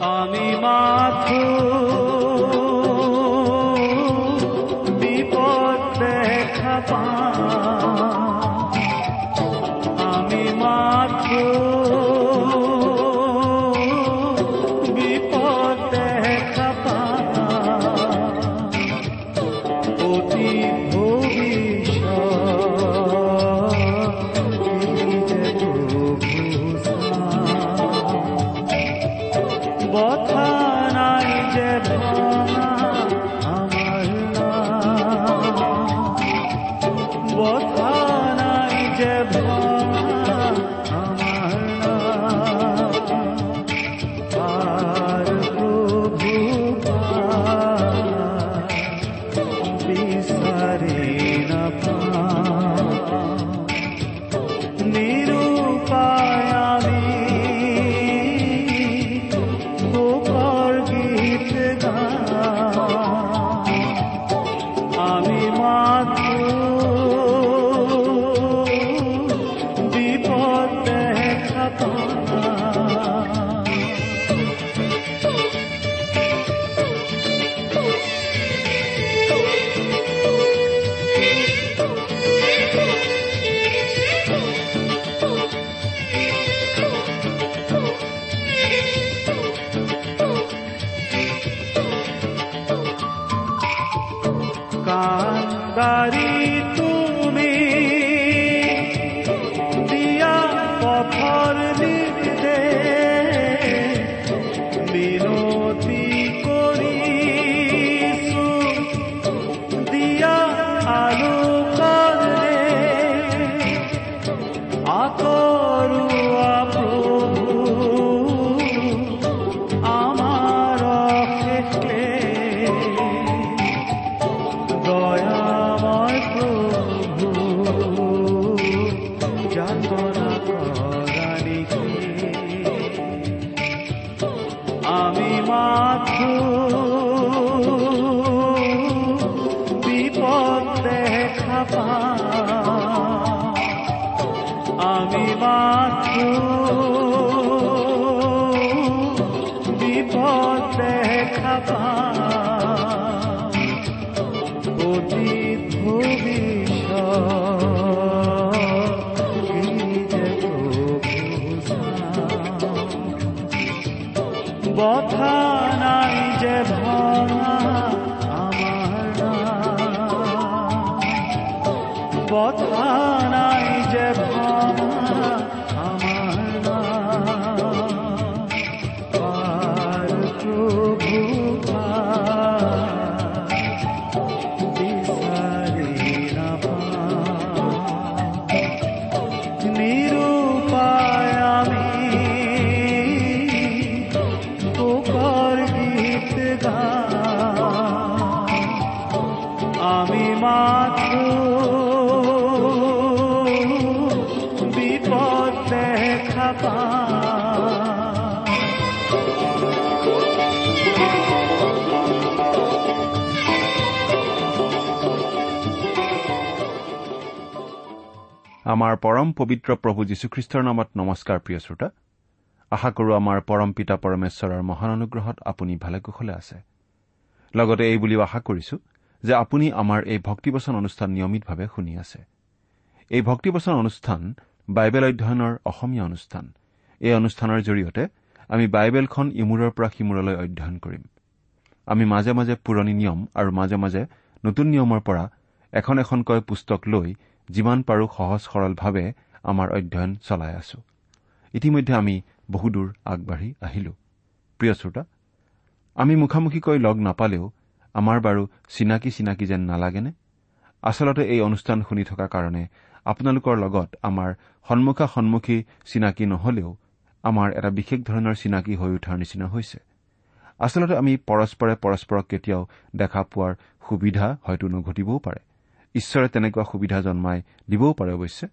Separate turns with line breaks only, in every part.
আমি মাথো বিপদ দেখা পাওঁ। बथानाय जय মাত্র বিপদ দেখা। অতীত ভবিষ্যৎ বথা নাই যে ভাঙা আমার বথা
আমাৰ পৰম পবিত্ৰ প্ৰভু যীশুখ্ৰীষ্টৰ নামত নমস্কাৰ প্ৰিয় শ্ৰোতা। আশা কৰো আমাৰ পৰম পিতা পৰমেশ্বৰৰ মহান অনুগ্ৰহত আপুনি ভালে কুশলে আছে। লগতে এই বুলিও আশা কৰিছো যে আপুনি আমাৰ এই ভক্তিবচন অনুষ্ঠান নিয়মিতভাৱে শুনি আছে। এই ভক্তিবচন অনুষ্ঠান বাইবেল অধ্যয়নৰ অসমীয়া অনুষ্ঠান। এই অনুষ্ঠানৰ জৰিয়তে আমি বাইবেলখন ইমূৰৰ পৰা সিমূৰলৈ অধ্যয়ন কৰিম। আমি মাজে মাজে পুৰণি নিয়ম আৰু মাজে মাজে নতুন নিয়মৰ পৰা এখন এখনকৈ পুস্তক লৈ যিমান পাৰো সহজ সৰলভাৱে আমাৰ অধ্যয়ন চলাই আছো। ইতিমধ্যে আমি বহুদূৰ আগবাঢ়ি আহিলো। প্ৰিয় শ্ৰোতা আমি মুখামুখিকৈ লগ নাপালেও আমাৰ বাৰু চিনাকি চিনাকি যেন নালাগেনে? আচলতে এই অনুষ্ঠান শুনি থকা কাৰণে আপোনালোকৰ লগত আমাৰ সন্মুখা সন্মুখী চিনাকি নহলেও আমাৰ এটা বিশেষ ধৰণৰ চিনাকি হৈ উঠাৰ নিচিনা হৈছে। আচলতে আমি পৰস্পৰে পৰস্পৰক কেতিয়াও দেখা পোৱাৰ সুবিধা হয়তো নঘটিবও পাৰে। ঈশ্বৰে তেনেকুৱা সুবিধা জন্মাই দিবও পাৰে অৱশ্যে।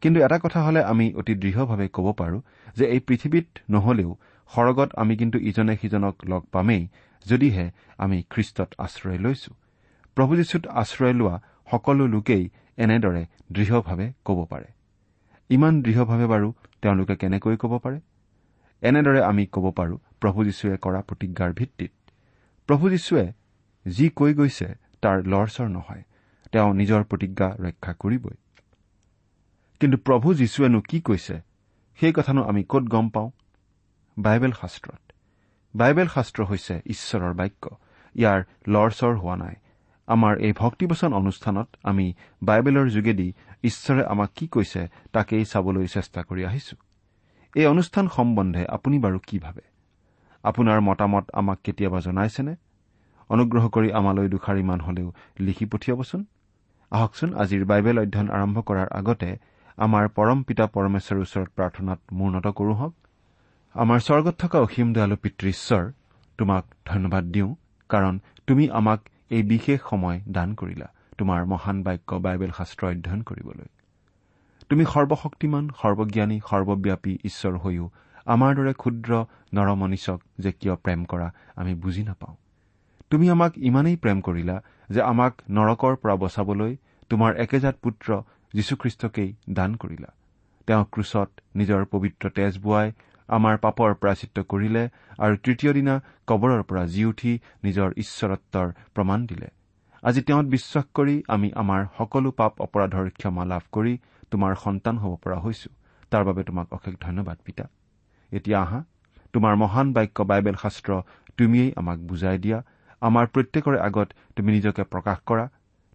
কিন্তু এটা কথা হলে আমি অতি দৃঢ়ভাৱে ক'ব পাৰো যে এই পৃথিৱীত নহলেও সৰগত আমি কিন্তু ইজনে সিজনক লগ পামেই যদিহে আমি খ্ৰীষ্টত আশ্ৰয় লৈছো। প্ৰভু যীশুত আশ্ৰয় লোৱা সকলো লোকেই এনেদৰে দৃঢ়ভাৱে ক'ব পাৰে। ইমান দৃঢ়ভাৱে বাৰু তেওঁলোকে কেনেকৈ ক'ব পাৰে? এনেদৰে আমি ক'ব পাৰো প্ৰভু যীশুৱে কৰা প্ৰতিজ্ঞাৰ ভিত্তিত। প্ৰভু যীশুৱে যি কৈ গৈছে তাৰ লৰচৰ নহয়। তেওঁ নিজৰ প্ৰতিজ্ঞা ৰক্ষা কৰিবই। কিন্তু প্ৰভু যীশুৱেনো কি কৈছে সেই কথানো আমি ক'ত গম পাওঁ? বাইবেল শাস্ত্ৰত। বাইবেল শাস্ত্ৰ হৈছে ঈশ্বৰৰ বাক্য। ইয়াৰ লৰচৰ হোৱা নাই। আমাৰ এই ভক্তিবচন অনুষ্ঠানত আমি বাইবেলৰ যোগেদি ঈশ্বৰে আমাক কি কৈছে তাকেই চাবলৈ চেষ্টা কৰি আহিছো। এই অনুষ্ঠান সম্বন্ধে আপুনি বাৰু কি ভাবে? আপোনাৰ মতামত আমাক কেতিয়াবা জনাইছেনে? অনুগ্ৰহ কৰি আমালৈ দুষাৰিমান হলেও লিখি পঠিয়াবচোন। আহকচোন আজিৰ বাইবেল অধ্যয়ন আৰম্ভ কৰাৰ আগতে আমাৰ পৰম পিতা পৰমেশ্বৰৰ ওচৰত প্ৰাৰ্থনাত মূৰ্ণত কৰো হওক। আমাৰ স্বৰ্গত থকা অসীম দয়ালু পিতৃ ঈশ্বৰ তোমাক ধন্যবাদ দিওঁ কাৰণ তুমি আমাক এই বিশেষ সময় দান কৰিলা তোমাৰ মহান বাক্য বাইবেল শাস্ত্ৰ অধ্যয়ন কৰিবলৈ। তুমি সৰ্বশক্তিমান সৰ্বজ্ঞানী সৰ্বব্যাপী ঈশ্বৰ হৈও আমাৰ দৰে ক্ষুদ্ৰ নৰমনিচক যে কিয় প্ৰেম কৰা আমি বুজি নাপাওঁ। তুমি আমাক ইমানেই প্ৰেম কৰিলা যে আমাক নৰকৰ পৰা বচাবলৈ তোমাৰ একেজাত পুত্ৰ যীশুখ্ৰীষ্টকেই দান কৰিলা। তেওঁ ক্ৰুচত নিজৰ পবিত্ৰ তেজ বোৱাই আমাৰ পাপৰ প্ৰাচিত্য কৰিলে আৰু তৃতীয় দিনা কবৰৰ পৰা জি উঠি নিজৰ ঈশ্বৰত্বৰ প্ৰমাণ দিলে। আজি তেওঁত বিশ্বাস কৰি আমি আমাৰ সকলো পাপ অপৰাধৰ ক্ষমা লাভ কৰি তোমাৰ সন্তান হ'ব পৰা হৈছো। তাৰ বাবে তোমাক অশেষ ধন্যবাদ পিতা। এতিয়া আহা তোমাৰ মহান বাক্য বাইবেল শাস্ত্ৰ তুমিয়েই আমাক বুজাই দিয়া। আমাৰ প্ৰত্যেকৰে আগত তুমি নিজকে প্ৰকাশ কৰা।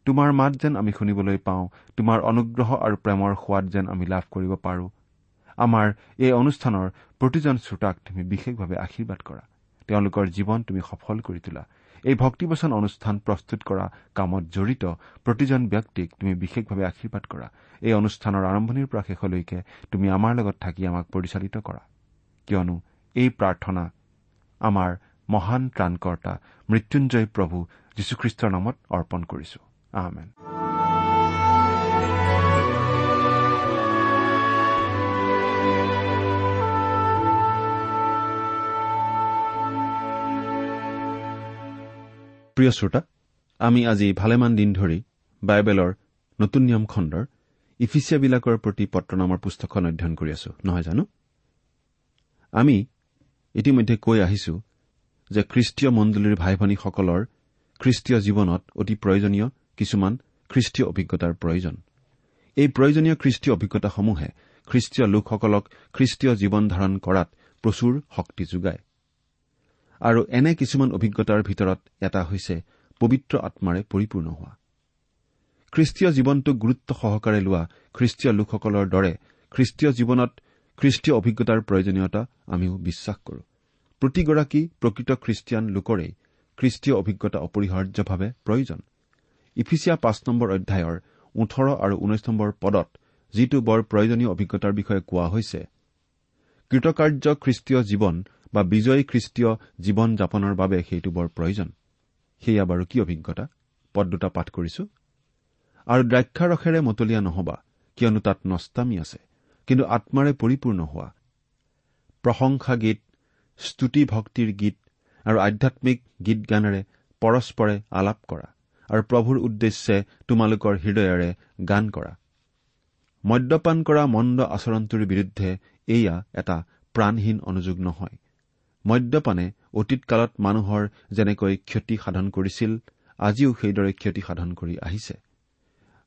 তোমাৰ মাত যেন আমি শুনিবলৈ পাওঁ তোমাৰ অনুগ্ৰহ আৰু প্ৰেমৰ সোৱাদ যেন আমি লাভ কৰিব পাৰো। আমাৰ এই অনুষ্ঠানৰ প্ৰতিজন শ্ৰোতাক তুমি বিশেষভাৱে আশীৰ্বাদ কৰা। তেওঁলোকৰ জীৱন তুমি সফল কৰি তোলা। এই ভক্তিবচন অনুষ্ঠান প্ৰস্তুত কৰা কামত জড়িত প্ৰতিজন ব্যক্তিক তুমি বিশেষভাৱে আশীৰ্বাদ কৰা। এই অনুষ্ঠানৰ আৰম্ভণিৰ পৰা শেষলৈকে তুমি আমাৰ লগত থাকি আমাক পৰিচালিত কৰা। কিয়নো এই প্ৰাৰ্থনা আমাৰ মহান ত্ৰাণকৰ্তা মৃত্যুঞ্জয় প্ৰভু যীশুখ্ৰীষ্টৰ নামত অৰ্পণ কৰিছো। আমেন। প্ৰিয় শ্ৰোতা আমি আজি ভালেমান দিন ধৰি বাইবেলৰ নতুন নিয়ম খণ্ডৰ ইফিচিয়াবিলাকৰ প্ৰতি পত্ৰ নামৰ পুস্তকখন অধ্যয়ন কৰি আছো নহয় জানো? আমি ইতিমধ্যে কৈ আহিছো যে খ্ৰীষ্টীয় মণ্ডলীৰ ভাই ভনীসকলৰ খ্ৰীষ্টীয় জীৱনত অতি প্ৰয়োজনীয় কিছুমান খ্ৰীষ্টীয় অভিজ্ঞতাৰ প্ৰয়োজন। এই প্ৰয়োজনীয় খ্ৰীষ্টীয় অভিজ্ঞতাসমূহে খ্ৰীষ্টীয় লোকসকলক খ্ৰীষ্টীয় জীৱন ধাৰণ কৰাত প্ৰচুৰ শক্তি যোগায়। আৰু এনে কিছুমান অভিজ্ঞতাৰ ভিতৰত এটা হৈছে পবিত্ৰ আত্মাৰে পৰিপূৰ্ণ হোৱা। খ্ৰীষ্টীয় জীৱনটোক গুৰুত্ব সহকাৰে লোৱা খ্ৰীষ্টীয় লোকসকলৰ দৰে খ্ৰীষ্টীয় জীৱনত খ্ৰীষ্টীয় অভিজ্ঞতাৰ প্ৰয়োজনীয়তা আমিও বিশ্বাস কৰো। প্ৰতিগৰাকী প্ৰকৃত খ্ৰীষ্টিয়ান লোকৰেই খ্ৰীষ্টীয় অভিজ্ঞতা অপৰিহাৰ্যভাৱে প্ৰয়োজন। ইফিচিয়া পাঁচ নম্বৰ অধ্যায়ৰ ওঠৰ আৰু ঊনৈশ নম্বৰ পদত যিটো বৰ প্ৰয়োজনীয় অভিজ্ঞতাৰ বিষয়ে কোৱা হৈছে কৃতকাৰ্য খ্ৰীষ্টীয় জীৱন বা বিজয়ী খ্ৰীষ্টীয় জীৱন যাপনৰ বাবে সেইটো বৰ প্ৰয়োজন। সেয়া বাৰু কি অভিজ্ঞতা? পদ দুটা পাঠ কৰিছো। আৰু দ্ৰাক্ষাৰসেৰে মতলীয়া নহবা কিয়নো তাত নষ্টামী আছে কিন্তু আত্মাৰে পৰিপূৰ্ণ হোৱা। প্ৰশংসা গীত স্তুতি ভক্তিৰ গীত আৰু আধ্যামিক গীত গানেৰে পৰস্পৰে আলাপ কৰা আৰু প্ৰভুৰ উদ্দেশ্যে তোমালোকৰ হৃদয়েৰে গান কৰা। মদ্যপান কৰা মন্দ আচৰণটোৰ বিৰুদ্ধে এয়া এটা প্ৰাণহীন অনুযোগ নহয়। মদ্যপানে অতীতকালত মানুহৰ যেনেকৈ ক্ষতি সাধন কৰিছিল আজিও সেইদৰে ক্ষতি সাধন কৰি আহিছে।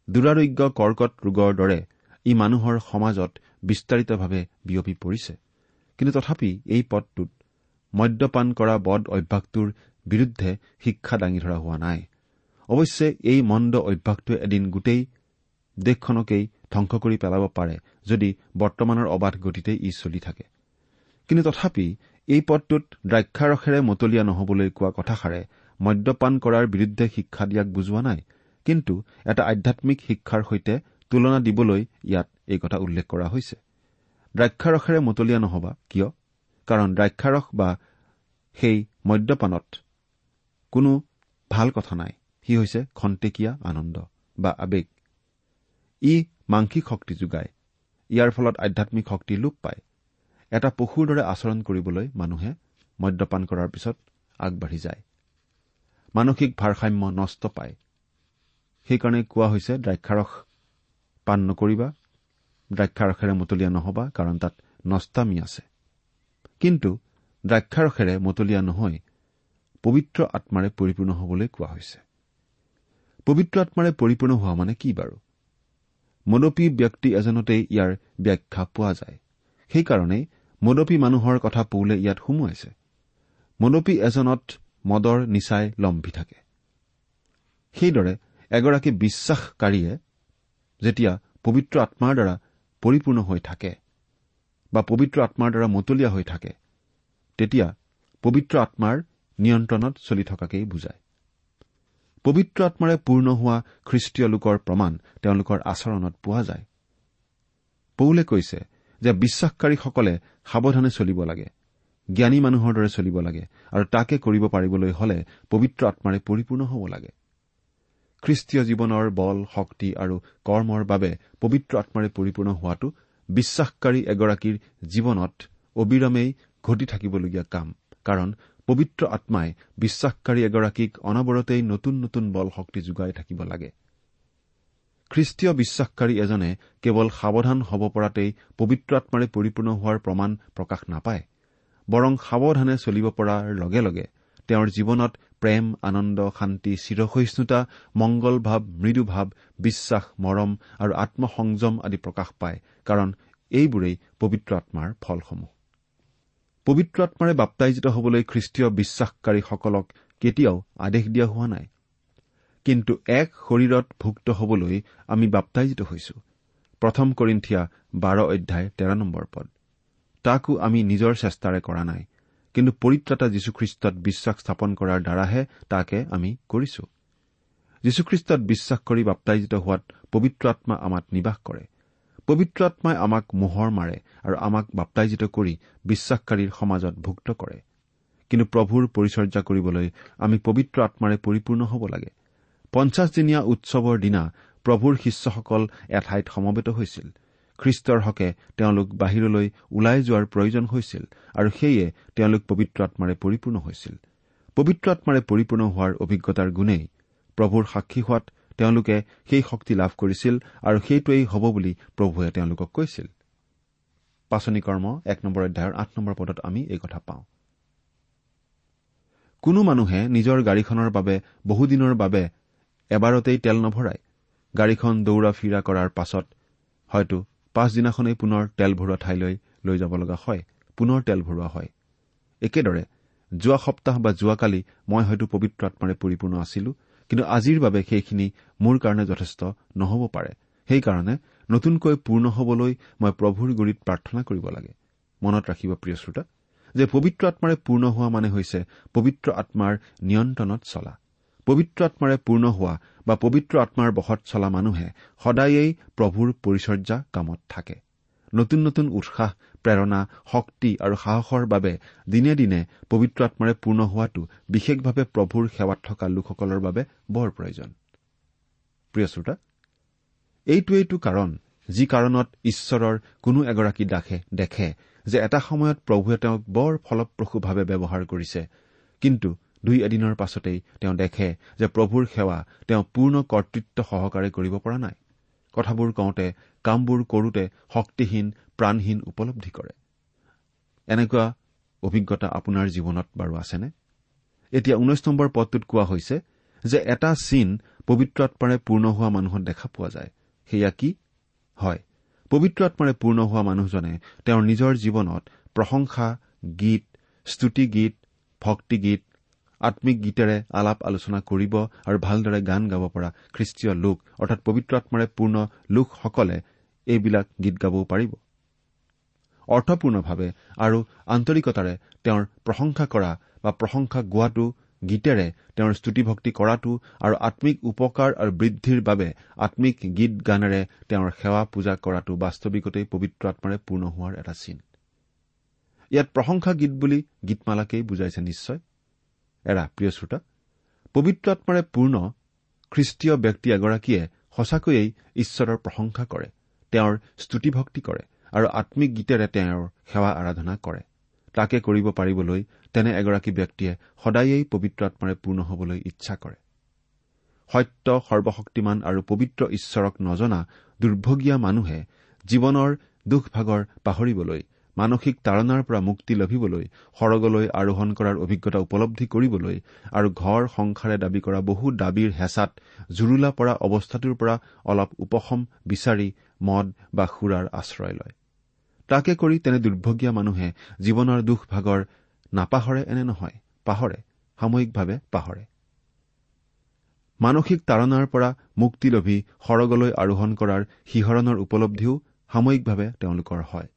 দুৰাৰোগ্য কৰ্কট ৰোগৰ দৰে ই মানুহৰ সমাজত বিস্তাৰিতভাৱে বিয়পি পৰিছে। কিন্তু তথাপি এই পদটোত মদ্যপান কৰা বদ অভ্যাসটোৰ বিৰুদ্ধে শিক্ষা দাঙি ধৰা হোৱা নাই। অৱশ্যে এই মন্দ অভ্যাসটোৱে এদিন গোটেই দেশখনকেই ধ্বংস কৰি পেলাব পাৰে যদি বৰ্তমানৰ অবাধ গতিতে ই চলি থাকে। কিন্তু তথাপি এই পদটোত দ্ৰাক্ষাৰসেৰে মতলীয়া নহবলৈ কোৱা কথাষাৰে মদ্যপান কৰাৰ বিৰুদ্ধে শিক্ষা দিয়াক বুজোৱা নাই। কিন্তু এটা আধ্যামিক শিক্ষাৰ সৈতে তুলনা দিবলৈ ইয়াত এই কথা উল্লেখ কৰা হৈছে। দ্ৰাক্ষাৰসেৰে মতলীয়া নহবা কিয়? কাৰণ দ্ৰাক্ষাৰস বা সেই মদ্যপানত কোনো ভাল কথা নাই। সি হৈছে খন্তেকীয়া আনন্দ বা আৱেগ। ই মাংসিক শক্তি যোগায়। ইয়াৰ ফলত আধ্যামিক শক্তি লোপ পায়। এটা পশুৰ দৰে আচৰণ কৰিবলৈ মানুহে মদ্যপান কৰাৰ পিছত আগবাঢ়ি যায়। মানসিক ভাৰসাম্য নষ্ট পায়। সেইকাৰণে কোৱা হৈছে দ্ৰাক্ষাৰস পাণ নকৰিবা। দ্ৰাক্ষাৰসেৰে মতলীয়া নহবা কাৰণ তাত নষ্টামী আছে। কিন্তু দ্ৰাক্ষাৰসেৰে মতলীয়া নহৈ পবিত্ৰ আত্মাৰে পৰিপূৰ্ণ হবলৈ কোৱা হৈছে। পবিত্ৰ আত্মাৰে পৰিপূৰ্ণ হোৱা মানে কি বাৰু? মদপী ব্যক্তি এজনতেই ইয়াৰ ব্যাখ্যা পোৱা যায়। সেইকাৰণেই মদপী মানুহৰ কথা পৌলে ইয়াত সুমুৱাইছে। মদপী এজনত মদৰ নিচাই লম্ভি থাকে। সেইদৰে এগৰাকী বিশ্বাসকাৰীয়ে যেতিয়া পবিত্ৰ আত্মাৰ দ্বাৰা পৰিপূৰ্ণ হৈ থাকে বা পবিত্ৰ আত্মাৰ দ্বাৰা মতলীয়া হৈ থাকে তেতিয়া পবিত্ৰ আত্মাৰ নিয়ন্ত্ৰণত চলি থকাকেই বুজায়। পবিত্ৰ আত্মাৰে পূৰ্ণ হোৱা খ্ৰীষ্টীয় লোকৰ প্ৰমাণ তেওঁলোকৰ আচৰণত পোৱা যায়। পৌলে কৈছে যে বিশ্বাসকাৰীসকলে সাৱধানে চলিব লাগে জ্ঞানী মানুহৰ দৰে চলিব লাগে আৰু তাকে কৰিব পাৰিবলৈ হলে পবিত্ৰ আত্মাৰে পৰিপূৰ্ণ হ'ব লাগে। খ্ৰীষ্টীয় জীৱনৰ বল শক্তি আৰু কৰ্মৰ বাবে পবিত্ৰ আত্মাৰে পৰিপূৰ্ণ হোৱাটো বিশ্বাসকাৰী এগৰাকীৰ জীৱনত অবিৰমেই ঘটি থাকিবলগীয়া কাম কাৰণ পবিত্ৰ আত্মাই বিশ্বাসকাৰী এগৰাকীক অনবৰতেই নতুন নতুন বল শক্তি যোগাই থাকিব লাগে। খ্ৰীষ্টীয় বিশ্বাসকাৰী এজনে কেৱল সাৱধান হ'ব পৰাতেই পবিত্ৰ আত্মাৰে পৰিপূৰ্ণ হোৱাৰ প্ৰমাণ প্ৰকাশ নাপায় বৰং সাৱধানে চলিব পৰাৰ লগে লগে তেওঁৰ জীৱনত প্ৰেম আনন্দ শান্তি চিৰসহিষ্ণুতা মংগল ভাৱ মৃদু ভাৱ বিশ্বাস মৰম আৰু আত্মসংযম আদি প্ৰকাশ পায় কাৰণ এইবোৰেই পবিত্ৰ আত্মাৰ ফলসমূহ। পবিত্ৰ আত্মাৰে বাপ্তাইজিত হবলৈ খ্ৰীষ্টীয় বিশ্বাসকাৰীসকলক কেতিয়াও আদেশ দিয়া হোৱা নাই। কিন্তু এক শৰীৰত ভুক্ত হবলৈ আমি বাপ্তাইজিত হৈছো। প্ৰথম কৰিন্ঠিয়া বাৰ অধ্যায় তেৰ নম্বৰ পদ। তাকো আমি নিজৰ চেষ্টাৰে কৰা নাই কিন্তু পৰিত্ৰাতা যীশুখ্ৰীষ্টত বিশ্বাস স্থাপন কৰাৰ দ্বাৰাহে তাকে আমি কৰিছো। যীশুখ্ৰীষ্টত বিশ্বাস কৰি বাপ্তাইজিত হোৱাত পবিত্ৰ আত্মা আমাক নিবাস কৰে। পবিত্ৰ আত্মাই আমাক মোহৰ মাৰে আৰু আমাক বাপ্তাইজিত কৰি বিশ্বাসকাৰীৰ সমাজত ভুক্ত কৰে। কিন্তু প্ৰভুৰ পৰিচৰ্যা কৰিবলৈ আমি পবিত্ৰ আত্মাৰে পৰিপূৰ্ণ হ'ব লাগে। পঞ্চাছদিনীয়া উৎসৱৰ দিনা প্ৰভুৰ শিষ্যসকল এঠাইত সমবেত হৈছিল। খ্ৰীষ্টৰ হকে তেওঁলোক বাহিৰলৈ ওলাই যোৱাৰ প্ৰয়োজন হৈছিল আৰু সেয়ে তেওঁলোক পবিত্ৰ আত্মাৰে পৰিপূৰ্ণ হৈছিল। পবিত্ৰ আত্মাৰে পৰিপূৰ্ণ হোৱাৰ অভিজ্ঞতাৰ গুণেই প্ৰভুৰ সাক্ষী হোৱাত তেওঁলোকে সেই শক্তি লাভ কৰিছিল আৰু সেইটোৱেই হ'ব বুলি প্ৰভুৱে তেওঁলোকক কৈছিল। পাচনি কৰ্ম এক নম্বৰ অধ্যায়ৰ আঠ নম্বৰ পদত আমি এই কথা পাওঁ। কোনো মানুহে নিজৰ গাড়ীখনৰ বাবে বহুদিনৰ বাবে এবাৰতেই তেল নভৰায় গাড়ীখন দৌৰা ফিৰা কৰাৰ পাছত হয়তো পাছদিনাখনেই পুনৰ তেল ভৰোৱা ঠাইলৈ লৈ যাব লগা হয় পুনৰ তেল ভৰোৱা হয়। একেদৰে যোৱা সপ্তাহ বা যোৱাকালি মই হয়তো পবিত্ৰ আত্মাৰে পৰিপূৰ্ণ আছিলো কিন্তু আজিৰ বাবে সেইখিনি মোৰ কাৰণে যথেষ্ট নহব পাৰে। সেইকাৰণে নতুনকৈ পূৰ্ণ হবলৈ মই প্ৰভুৰ গুৰিত প্ৰাৰ্থনা কৰিব লাগে। মনত ৰাখিব প্ৰিয় শ্ৰোতা যে পবিত্ৰ আত্মাৰে পূৰ্ণ হোৱা মানে হৈছে পবিত্ৰ আত্মাৰ নিয়ন্ত্ৰণত চলা। পবিত্ৰ আত্মাৰে পূৰ্ণ হোৱা বা পবিত্ৰ আত্মাৰ বশত চলা মানুহে সদায়েই প্ৰভুৰ পৰিচৰ্যা কামত থাকে। নতুন নতুন উৎসাহ প্ৰেৰণা শক্তি আৰু সাহসৰ বাবে দিনে দিনে পবিত্ৰ আত্মাৰে পূৰ্ণ হোৱাটো বিশেষভাৱে প্ৰভুৰ সেৱাত থকা লোকসকলৰ বাবে বৰ প্ৰয়োজন। এইটোৱেইটো কাৰণ যি কাৰণত ঈশ্বৰৰ কোনো এগৰাকী দাসে দেখে যে এটা সময়ত প্ৰভুৱে তেওঁক বৰ ফলপ্ৰসূভাৱে ব্যৱহাৰ কৰিছে। কিন্তু দুই এদিনৰ পাছতেই তেওঁ দেখে যে প্ৰভুৰ সেৱা তেওঁ পূৰ্ণ কৰ্তৃত্ব সহকাৰে কৰিব পৰা নাই। কথাবোৰ কওঁতে কামবোৰ কৰোতে শক্তিহীন প্ৰাণহীন উপলব্ধি কৰে। এনেকুৱা অভিজ্ঞতা আপোনাৰ জীৱনত বাৰু আছেনে? এতিয়া ঊনৈশ নম্বৰ পদটোত কোৱা হৈছে যে এটা চিন পবিত্ৰ আত্মাৰে পূৰ্ণ হোৱা মানুহত দেখা পোৱা যায়। সেয়া কি? হয় পবিত্ৰ আত্মাৰে পূৰ্ণ হোৱা মানুহজনে তেওঁৰ নিজৰ জীৱনত প্ৰশংসা গীত স্তুতি গীত ভক্তি গীত আম্মিক গীতেৰে আলাপ আলোচনা কৰিব আৰু ভালদৰে গান গাব পৰা খ্ৰীষ্টীয় লোক অৰ্থাৎ পবিত্ৰ আত্মাৰে পূৰ্ণ লোকসকলে এইবিলাক গীত গাবও পাৰিব। অৰ্থপূৰ্ণভাৱে আৰু আন্তৰিকতাৰে তেওঁৰ প্ৰশংসা কৰা বা প্ৰশংসা গোৱাটো গীতেৰে তেওঁৰ স্তুতিভক্তি কৰাটো আৰু আম্মিক উপকাৰ আৰু বৃদ্ধিৰ বাবে আম্মিক গীত গানেৰে তেওঁৰ সেৱা পূজা কৰাটো বাস্তৱিকতেই পবিত্ৰ আত্মাৰে পূৰ্ণ হোৱাৰ এটা চিন। ইয়াত প্ৰশংসা গীত বুলি গীতমালাকেই বুজাইছে নিশ্চয়। এৰা প্ৰিয় শ্ৰোতা পবিত্ৰ আত্মাৰে পূৰ্ণ খ্ৰীষ্টীয় ব্যক্তি এগৰাকীয়ে সঁচাকৈয়ে ঈশ্বৰৰ প্ৰশংসা কৰে তেওঁৰ স্তুতিভক্তি কৰে আৰু আম্মিক গীতেৰে তেওঁৰ সেৱা আৰাধনা কৰে। তাকে কৰিব পাৰিবলৈ তেনে এগৰাকী ব্যক্তিয়ে সদায়েই পবিত্ৰ আত্মাৰে পূৰ্ণ হবলৈ ইচ্ছা কৰে। সত্য সৰ্বশক্তিমান আৰু পবিত্ৰ ঈশ্বৰক নজনা দুৰ্ভগীয়া মানুহে জীৱনৰ দুখভাগৰ পাহৰিবলৈ মানসিক তাৰণাৰ পৰা মুক্তি লভিবলৈ সৰগলৈ আৰোহণ কৰাৰ অভিজ্ঞতা উপলব্ধি কৰিবলৈ আৰু ঘৰ সংসাৰে দাবী কৰা বহু দাবীৰ হেঁচাত জুৰুলা পৰা অৱস্থাটোৰ পৰা অলপ উপশম বিচাৰি মদ বা সুৰাৰ আশ্ৰয় লয়। তাকে কৰি তেনে দুৰ্ভগীয়া মানুহে জীৱনৰ দুখ ভাগৰ নাপাহৰে এনে নহয় পাহৰে সাময়িকভাৱে পাহৰে। মানসিক তাৰণাৰ পৰা মুক্তি লভি সৰগলৈ আৰোহণ কৰাৰ শিহৰণৰ উপলব্ধিও সাময়িকভাৱে তেওঁলোকৰ হয়।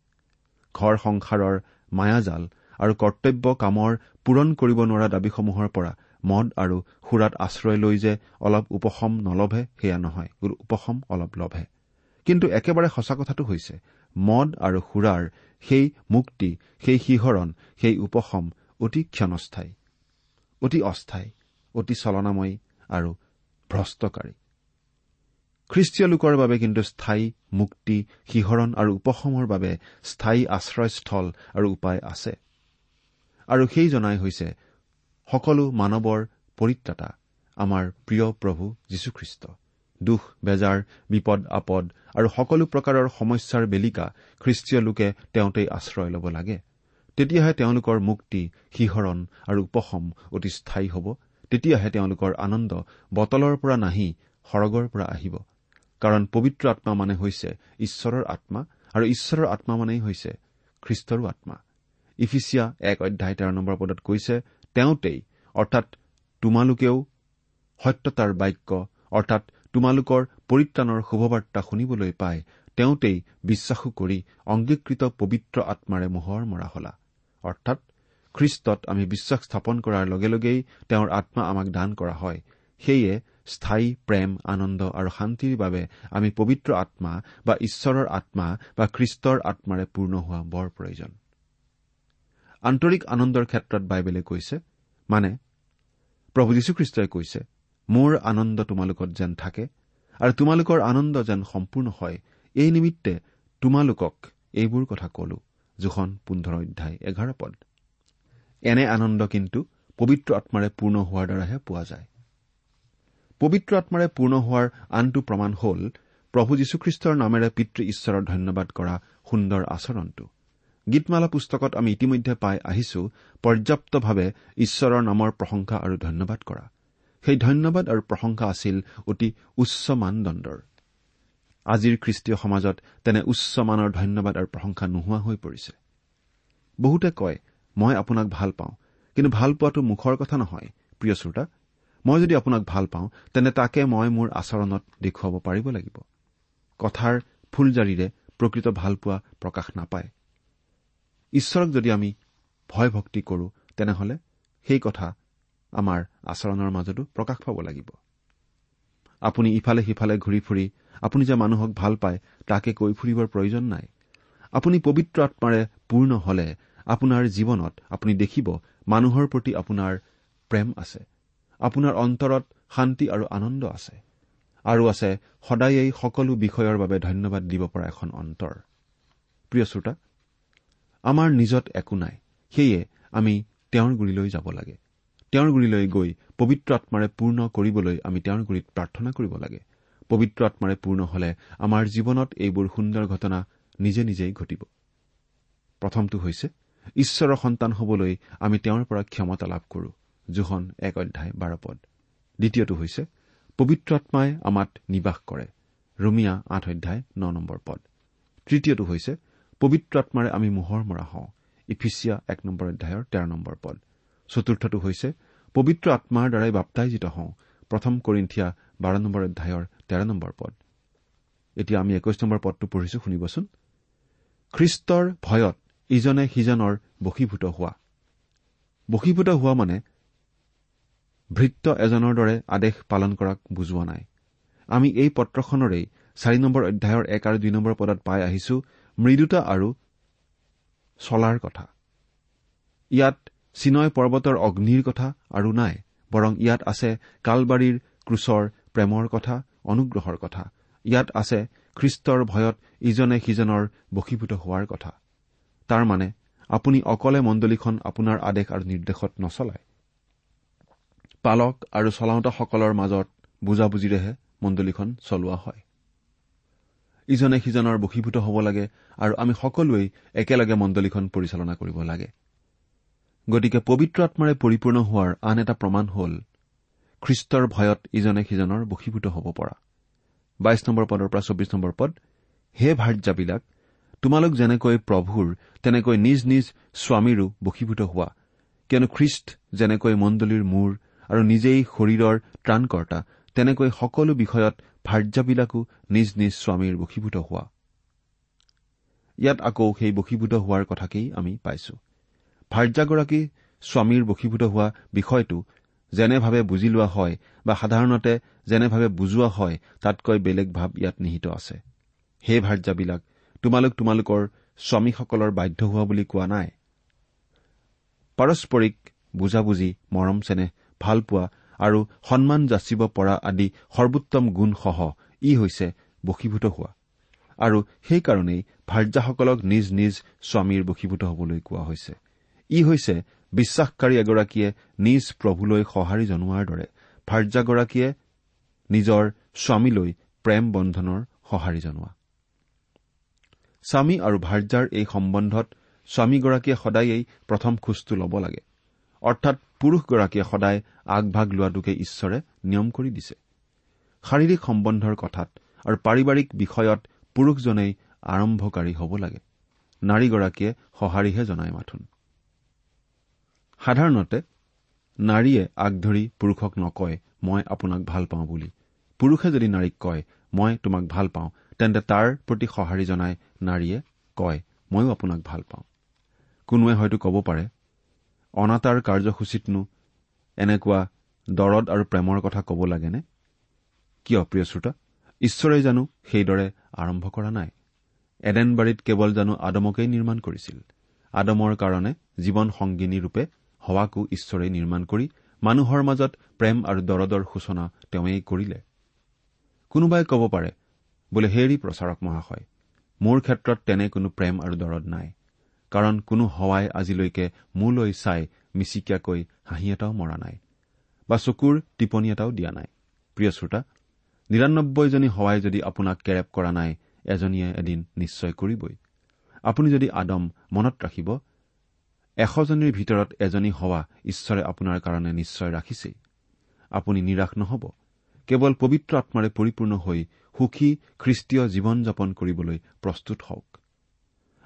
ঘৰ সংসাৰৰ মায়াজাল আৰু কৰ্তব্য কামৰ পূৰণ কৰিব নোৱাৰা দাবীসমূহৰ পৰা মদ আৰু সুৰাত আশ্ৰয় লৈ যে অলপ উপশম নলভে সেয়া নহয়। উপশম অলপ লভে। কিন্তু একেবাৰে সঁচা কথাটো হৈছে মদ আৰু সুৰাৰ সেই মুক্তি সেই শিহৰণ সেই উপশম অতি ক্ষণস্থায়ী অতি অস্থায়ী অতি চলনাময়ী আৰু ভ্ৰষ্টকাৰী। খ্ৰীষ্টীয় লোকৰ বাবে কিন্তু স্থায়ী মুক্তি শিহৰণ আৰু উপশমৰ বাবে স্থায়ী আশ্ৰয়স্থল আৰু উপায় আছে। আৰু সেই জনাই হৈছে সকলো মানৱৰ পৰিত্ৰাতা আমাৰ প্ৰিয় প্ৰভু যীশুখ্ৰীষ্ট। দুখ বেজাৰ বিপদ আপদ আৰু সকলো প্ৰকাৰৰ সমস্যাৰ বেলিকা খ্ৰীষ্টীয় লোকে তেওঁতেই আশ্ৰয় ল'ব লাগে। তেতিয়াহে তেওঁলোকৰ মুক্তি শিহৰণ আৰু উপশম অতি স্থায়ী হ'ব। তেতিয়াহে তেওঁলোকৰ আনন্দ বটলৰ পৰা নাহি সৰগৰ পৰা আহিব। কাৰণ পবিত্ৰ আত্মা মানে হৈছে ঈশ্বৰৰ আত্মা আৰু ঈশ্বৰৰ আত্মা মানেই হৈছে খ্ৰীষ্টৰো আত্মা। ইফিচিয়া এক অধ্যায় তেৰ নম্বৰ পদত কৈছে তেওঁতেই অৰ্থাৎ তোমালোকেও সত্যতাৰ বাক্য অৰ্থাৎ তোমালোকৰ পৰিত্ৰাণৰ শুভবাৰ্তা শুনিবলৈ পাই তেওঁতেই বিশ্বাসো কৰি অংগীকৃত পবিত্ৰ আত্মাৰে মোহৰ মৰা হলা। অৰ্থাৎ খ্ৰীষ্টত আমি বিশ্বাস স্থাপন কৰাৰ লগে লগেই তেওঁৰ আত্মা আমাক দান কৰা হয়। সেয়ে স্থায়ী প্ৰেম আনন্দ আৰু শান্তিৰ বাবে আমি পবিত্ৰ আত্মা বা ঈশ্বৰৰ আত্মা বা খ্ৰীষ্টৰ আত্মাৰে পূৰ্ণ হোৱা বৰ প্ৰয়োজন। আন্তৰিক আনন্দৰ ক্ষেত্ৰত বাইবেলে কৈছে মানে প্ৰভু যীশুখ্ৰীষ্টই কৈছে মোৰ আনন্দ তোমালোকত যেন থাকে আৰু তোমালোকৰ আনন্দ যেন সম্পূৰ্ণ হয় এই নিমিত্তে তোমালোকক এইবোৰ কথা কলো। জোখন পোন্ধৰ অধ্যায় এঘাৰ পদ। এনে আনন্দ কিন্তু পবিত্ৰ আত্মাৰে পূৰ্ণ হোৱাৰ দ্বাৰাহে পোৱা যায়। পবিত্ৰ আত্মাৰে পূৰ্ণ হোৱাৰ আনটো প্ৰমাণ হ'ল প্ৰভু যীশুখ্ৰীষ্টৰ নামেৰে পিতৃ ঈশ্বৰৰ ধন্যবাদ কৰা সুন্দৰ আচৰণটো। গীতমালা পুস্তকত আমি ইতিমধ্যে পাই আহিছো পৰ্যাপ্তভাৱে ঈশ্বৰৰ নামৰ প্ৰশংসা আৰু ধন্যবাদ কৰা। সেই ধন্যবাদ আৰু প্ৰশংসা আছিল অতি উচ্চ মানদণ্ডৰ। আজিৰ খ্ৰীষ্টীয় সমাজত তেনে উচ্চ মানৰ ধন্যবাদ আৰু প্ৰশংসা নোহোৱা হৈ পৰিছে। বহুতে কয় মই আপোনাক ভাল পাওঁ কিন্তু ভাল পোৱাটো মুখৰ কথা নহয় প্ৰিয় শ্ৰোতা। মই যদি আপোনাক ভাল পাওঁ তেন্তে তাকে মই মোৰ আচৰণত দেখুৱাব পাৰিব লাগিব। কথাৰ ফুলজাৰিৰে প্ৰকৃত ভালপোৱা প্ৰকাশ নাপায়। ঈশ্বৰক যদি আমি ভয় ভক্তি কৰো তেনেহলে সেই কথা আমাৰ আচৰণৰ মাজতো প্ৰকাশ পাব লাগিব। আপুনি ইফালে সিফালে ঘূৰি ফুৰি আপুনি যে মানুহক ভাল পায় তাকে কৈ ফুৰিবৰ প্ৰয়োজন নাই। আপুনি পবিত্ৰ আত্মাৰে পূৰ্ণ হলে আপোনাৰ জীৱনত আপুনি দেখিব মানুহৰ প্ৰতি আপোনাৰ প্ৰেম আছে। আপোনাৰ অন্তৰত শান্তি আৰু আনন্দ আছে। আৰু আছে সদায়েই সকলো বিষয়ৰ বাবে ধন্যবাদ দিব পৰা এখন অন্তৰ। প্ৰিয় শ্ৰোতা আমাৰ নিজত একো নাই। সেয়ে আমি তেওঁৰ গুৰিলৈ যাব লাগে। তেওঁৰ গুৰিলৈ গৈ পবিত্ৰ আত্মাৰে পূৰ্ণ কৰিবলৈ আমি তেওঁৰ গুৰিত প্ৰাৰ্থনা কৰিব লাগে। পবিত্ৰ আত্মাৰে পূৰ্ণ হলে আমাৰ জীৱনত এইবোৰ সুন্দৰ ঘটনা নিজে নিজেই ঘটিব। প্ৰথমটো হৈছে ঈশ্বৰৰ সন্তান হবলৈ আমি তেওঁৰ পৰা ক্ষমতা লাভ কৰো। জোখন এক অধ্যায় বাৰ পদ। দ্বিতীয়টো হৈছে পবিত্ৰ আত্মাই আমাত নিবাস কৰে। ৰুমিয়া আঠ অধ্যায় ন নম্বৰ পদ। তৃতীয়টো হৈছে পবিত্ৰ আত্মাৰে আমি মোহৰ মৰা হওঁ। ইফিচিয়া এক নম্বৰ অধ্যায়ৰ তেৰ নম্বৰ পদ। চতুৰ্থটো হৈছে পবিত্ৰ আত্মাৰ দ্বাৰাই বাপ্তাইজিত হওঁ। প্ৰথম কৰিন্ঠিয়া বাৰ নম্বৰ অধ্যায়ৰ তেৰ নম্বৰ পদ। এতিয়া আমি একৈশ নম্বৰ পদটো পঢ়িছো শুনিবচোন। খ্ৰীষ্টৰ ভয়ত ইজনে সিজনৰ বশীভূত হোৱা। বশীভূত হোৱা মানে ভৃত্য এজনৰ দৰে আদেশ পালন কৰাক বুজোৱা নাই। আমি এই পত্ৰখনৰেই চাৰি নম্বৰ অধ্যায়ৰ এক আৰু দুই নম্বৰ পদত পাই আহিছো মৃদুতা আৰু চলাৰ কথা। ইয়াত চিনয় পৰ্বতৰ অগ্নিৰ কথা আৰু নাই বৰং ইয়াত আছে কালবাৰীৰ ক্ৰুচৰ প্ৰেমৰ কথা অনুগ্ৰহৰ কথা। ইয়াত আছে খ্ৰীষ্টৰ ভয়ত ইজনে সিজনৰ বশীভূত হোৱাৰ কথা। তাৰমানে আপুনি অকলে মণ্ডলীখন আপোনাৰ আদেশ আৰু নিৰ্দেশত নচলায়। পালক আৰু চলাওঁতাসকলৰ মাজত বুজাবুজিৰেহে মণ্ডলীখন চলোৱা হয়। ইজনে সিজনৰ বশীভূত হ'ব লাগে আৰু আমি সকলোৱেই একেলগে মণ্ডলীখন পৰিচালনা কৰিব লাগে। গতিকে পবিত্ৰ আত্মাৰে পৰিপূৰ্ণ হোৱাৰ আন এটা প্ৰমাণ হ'ল খ্ৰীষ্টৰ ভয়ত ইজনে সিজনৰ বশীভূত হ'ব পৰা। বাইশ নম্বৰ পদৰ পৰা চৌবিশ নম্বৰ পদ হে ভাৰ্যাবিলাক তোমালোক যেনেকৈ প্ৰভুৰ তেনেকৈ নিজ নিজ স্বামীৰো বশীভূত হোৱা কিয়নো খ্ৰীষ্ট যেনেকৈ মণ্ডলীৰ মূৰ আৰু নিজেই শৰীৰৰ ত্ৰাণকৰ্তা তেনেকৈ সকলো বিষয়ত ভাৰ্যাবিলাকো নিজ নিজ স্বামীৰ বশীভূত হোৱা। ইয়াত আকৌ সেই বশীভূত হোৱাৰ কথাকেই আমি পাইছো। ভাৰ্যাগৰাকী স্বামীৰ বশীভূত হোৱা বিষয়টো যেনেভাৱে বুজি লোৱা হয় বা সাধাৰণতে যেনেভাৱে বুজোৱা হয় তাতকৈ বেলেগ ভাৱ ইয়াত নিহিত আছে। সেই ভাৰ্যাবিলাক তোমালোক তোমালোকৰ স্বামীসকলৰ বাধ্য হোৱা বুলি কোৱা নাই? পাৰস্পৰিক বুজাবুজি মৰম চেনেহ ভালপোৱা আৰু সন্মান যাচিব পৰা আদি সৰ্বোত্তম গুণসহ ই হৈছে বশীভূত হোৱা। আৰু সেইকাৰণেই ভাৰ্যাসকলক নিজ নিজ স্বামীৰ বশীভূত হবলৈ কোৱা হৈছে। ই হৈছে বিশ্বাসকাৰী এগৰাকীয়ে নিজ প্ৰভুলৈ সঁহাৰি জনোৱাৰ দৰে ভাৰ্যাগৰাকীয়ে নিজৰ স্বামীলৈ প্ৰেম বন্ধনৰ সঁহাৰি জনোৱা। স্বামী আৰু ভাৰ্যাৰ এই সম্বন্ধত স্বামীগৰাকীয়ে সদায়েই প্ৰথম খোজটো ল'ব লাগে। অৰ্থাৎ পুৰুষগৰাকীয়ে সদায় আগভাগ লোৱাটোকে ঈশ্বৰে নিয়ম কৰি দিছে। শাৰীৰিক সম্বন্ধৰ কথাত আৰু পাৰিবাৰিক বিষয়ত পুৰুষজনেই আৰম্ভকাৰী হ'ব লাগে। নাৰীগৰাকীয়ে সঁহাৰিহে জনায় মাথোন। সাধাৰণতে নাৰীয়ে আগধৰি পুৰুষক নকয় মই আপোনাক ভাল পাওঁ বুলি। পুৰুষে যদি নাৰীক কয় মই তোমাক ভাল পাওঁ তেন্তে তাৰ প্ৰতি সঁহাৰি জনাই নাৰীয়ে কয় ময়ো আপোনাক ভাল পাওঁ। কোনোৱে হয়তো ক'ব পাৰে অনাতাঁৰ কাৰ্যসূচীতনো এনেকুৱা দৰদ আৰু প্ৰেমৰ কথা ক'ব লাগেনে? কিয় প্ৰিয় শ্ৰোতা? ঈশ্বৰে জানো সেইদৰে আৰম্ভ কৰা নাই। এডেনবাৰীত কেৱল জানো আদমকেই নিৰ্মাণ কৰিছিল। আদমৰ কাৰণে জীৱন সংগিনী ৰূপে হোৱাকো ঈশ্বৰে নিৰ্মাণ কৰি মানুহৰ মাজত প্ৰেম আৰু দৰদৰ সূচনা তেওঁৱেই কৰিলে। কোনোবাই ক'ব পাৰে বোলে হেৰি প্ৰচাৰক মহাশয় মোৰ ক্ষেত্ৰত তেনে কোনো প্ৰেম আৰু দৰদ নাই। কাৰণ কোনো হোৱাই আজিলৈকে মোলৈ চাই মিচিকিয়াকৈ হাঁহি এটাও মৰা নাই বা চকুৰ টিপনি এটাও দিয়া নাই। প্ৰিয় শ্ৰোতা নিৰান্নব্বৈজনী হোৱাই যদি আপোনাক কেৰেপ কৰা নাই এজনীয়ে এদিন নিশ্চয় কৰিবই। আপুনি যদি আদম মনত ৰাখিব এশজনীৰ ভিতৰত এজনী হোৱা ঈশ্বৰে আপোনাৰ কাৰণে নিশ্চয় ৰাখিছেই। আপুনি নিৰাশ নহ'ব। কেৱল পবিত্ৰ আত্মাৰে পৰিপূৰ্ণ হৈ সুখী খ্ৰীষ্টীয় জীৱন যাপন কৰিবলৈ প্ৰস্তুত হওক।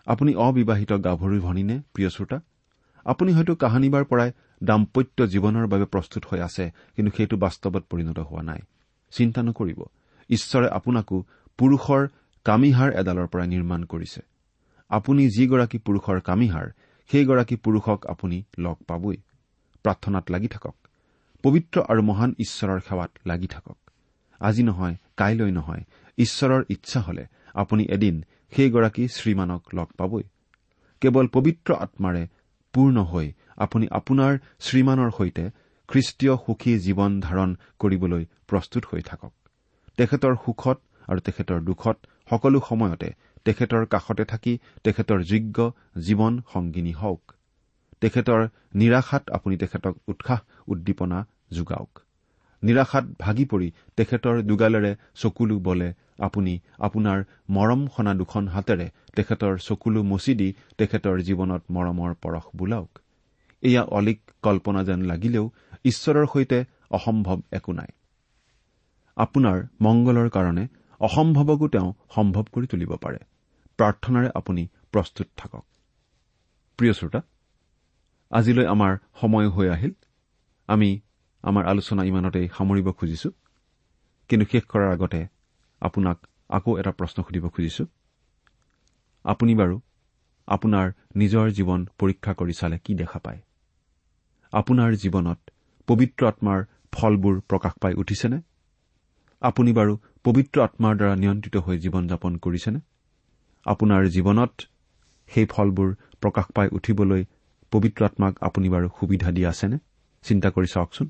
আপুনি অবিবাহিত গাভৰু ভনীনে প্ৰিয় শ্ৰোতা আপুনি হয়তো কাহানিবাৰ পৰাই দাম্পত্য জীৱনৰ বাবে প্ৰস্তুত হৈ আছে কিন্তু সেইটো বাস্তৱত পৰিণত হোৱা নাই। চিন্তা নকৰিব। ঈশ্বৰে আপোনাকো পুৰুষৰ কামিহাৰ এডালৰ পৰা নিৰ্মাণ কৰিছে। আপুনি যিগৰাকী পুৰুষৰ কামিহাৰ সেইগৰাকী পুৰুষক আপুনি লগ পাবই। প্ৰাৰ্থনাত লাগি থাকক। পবিত্ৰ আৰু মহান ঈশ্বৰৰ সেৱাত লাগি থাকক। আজি নহয় কাইলৈ নহয়। ঈশ্বৰৰ ইচ্ছা হলে আপুনি এদিন সেইগৰাকী শ্ৰীমানক লগ পাবই। কেৱল পবিত্ৰ আত্মাৰে পূৰ্ণ হৈ আপুনি আপোনাৰ শ্ৰীমানৰ সৈতে খ্ৰীষ্টীয় সুখী জীৱন ধাৰণ কৰিবলৈ প্ৰস্তুত হৈ থাকক। তেখেতৰ সুখত আৰু তেখেতৰ দুখত সকলো সময়তে তেখেতৰ কাষতে থাকি তেখেতৰ যোগ্য জীৱন সংগিনী হওক। তেখেতৰ নিৰাশাত আপুনি তেখেতক উৎসাহ উদ্দীপনা যোগাওক। নিৰাশাত ভাগি পৰি তেখেতৰ দুগালেৰে চকুলো বলে আপুনি আপোনাৰ মৰম সনা দুখন হাতেৰে তেখেতৰ চকুলো মচি দি তেখেতৰ জীৱনত মৰমৰ পৰশ বোলাওক। এয়া অলিক কল্পনা যেন লাগিলেও ঈশ্বৰৰ সৈতে অসম্ভৱ একো নাই। আপোনাৰ মংগলৰ কাৰণে অসম্ভৱকো তেওঁ সম্ভৱ কৰি তুলিব পাৰে। প্ৰাৰ্থনাৰে আপুনি প্ৰস্তুত থাকক। প্ৰিয় শ্ৰোতা আজিলৈ আমাৰ সময় হৈ আহিল। আমি আমাৰ আলোচনা ইমানতেই সামৰিব খুজিছো। কিন্তু শেষ কৰাৰ আগতে আপোনাক আকৌ এটা প্ৰশ্ন সুধিব খুজিছো। আপুনি বাৰু আপোনাৰ নিজৰ জীৱন পৰীক্ষা কৰি চালে কি দেখা পায়? আপোনাৰ জীৱনত পবিত্ৰ আত্মাৰ ফলবোৰ প্ৰকাশ পাই উঠিছেনে? আপুনি বাৰু পবিত্ৰ আত্মাৰ দ্বাৰা নিয়ন্ত্ৰিত হৈ জীৱন যাপন কৰিছেনে? আপোনাৰ জীৱনত সেই ফলবোৰ প্ৰকাশ পাই উঠিবলৈ পবিত্ৰ আত্মাক আপুনি বাৰু সুবিধা দি আছেনে? চিন্তা কৰি চাওকচোন।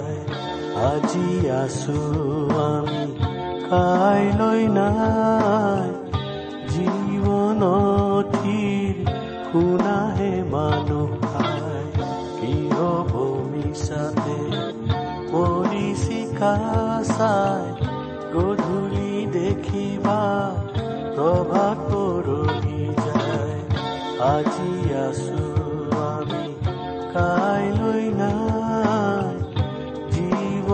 আজি আছো আমি কাইলৈ নাই? জীৱনথিৰ শুনাহে মানুহ খাই? কি হ'ব পৰিচিকা চাই, গধূলি দেখিবা প্ৰভাত পৰহি যায়। আজি আছো আমি কাইলৈ নাই?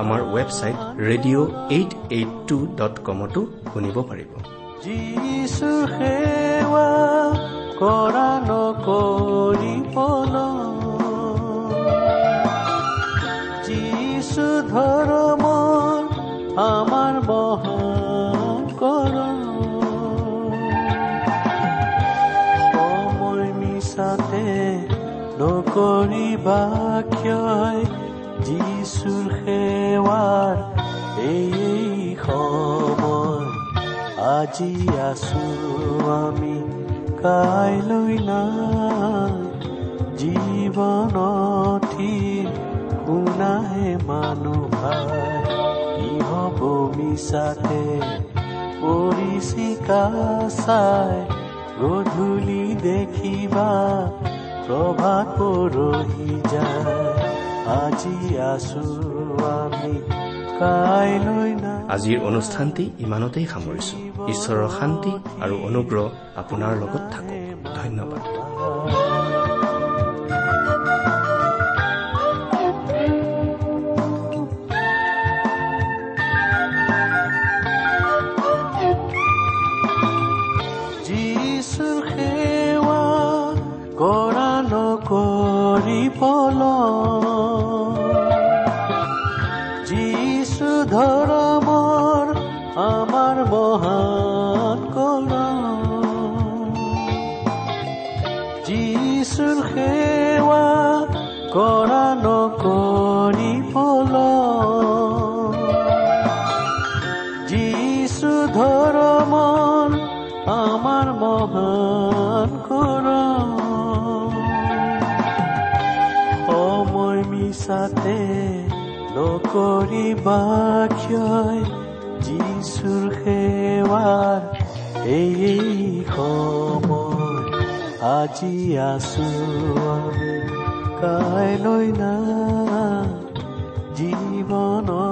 আমাৰ website radio' eight eight two dot কমতো শুনিব পাৰিব।
যিছু সেৱা কৰা নকৰিবল যিছু ধৰ্মৰ আমাৰ মহান কৰ। সময় মিছাতে নকৰিবা যিছুৰ সেৱাৰ এই সময় আজি আছো আমি কাইলৈ নাই জীৱনথি শুনাহে মানুহ কি হ'ব মিছাতে পৰিচিকা চাই। গধূলি দেখিবা প্ৰভাত পৰহি যায়। আজি আছো আমি কাইলৈ
আজিৰ অনুষ্ঠানটি ইমানতেই সামৰিছো। ঈশ্বৰৰ শান্তি আৰু অনুগ্ৰহ আপোনাৰ লগত থাকক। ধন্যবাদ।
ধৰ্মৰ আমাৰ মহান নকৰিবা ক্ষয় যিছুৰ সেৱাৰ এই সময় আজি আছো কাইলৈ নাই জীৱনথিৰ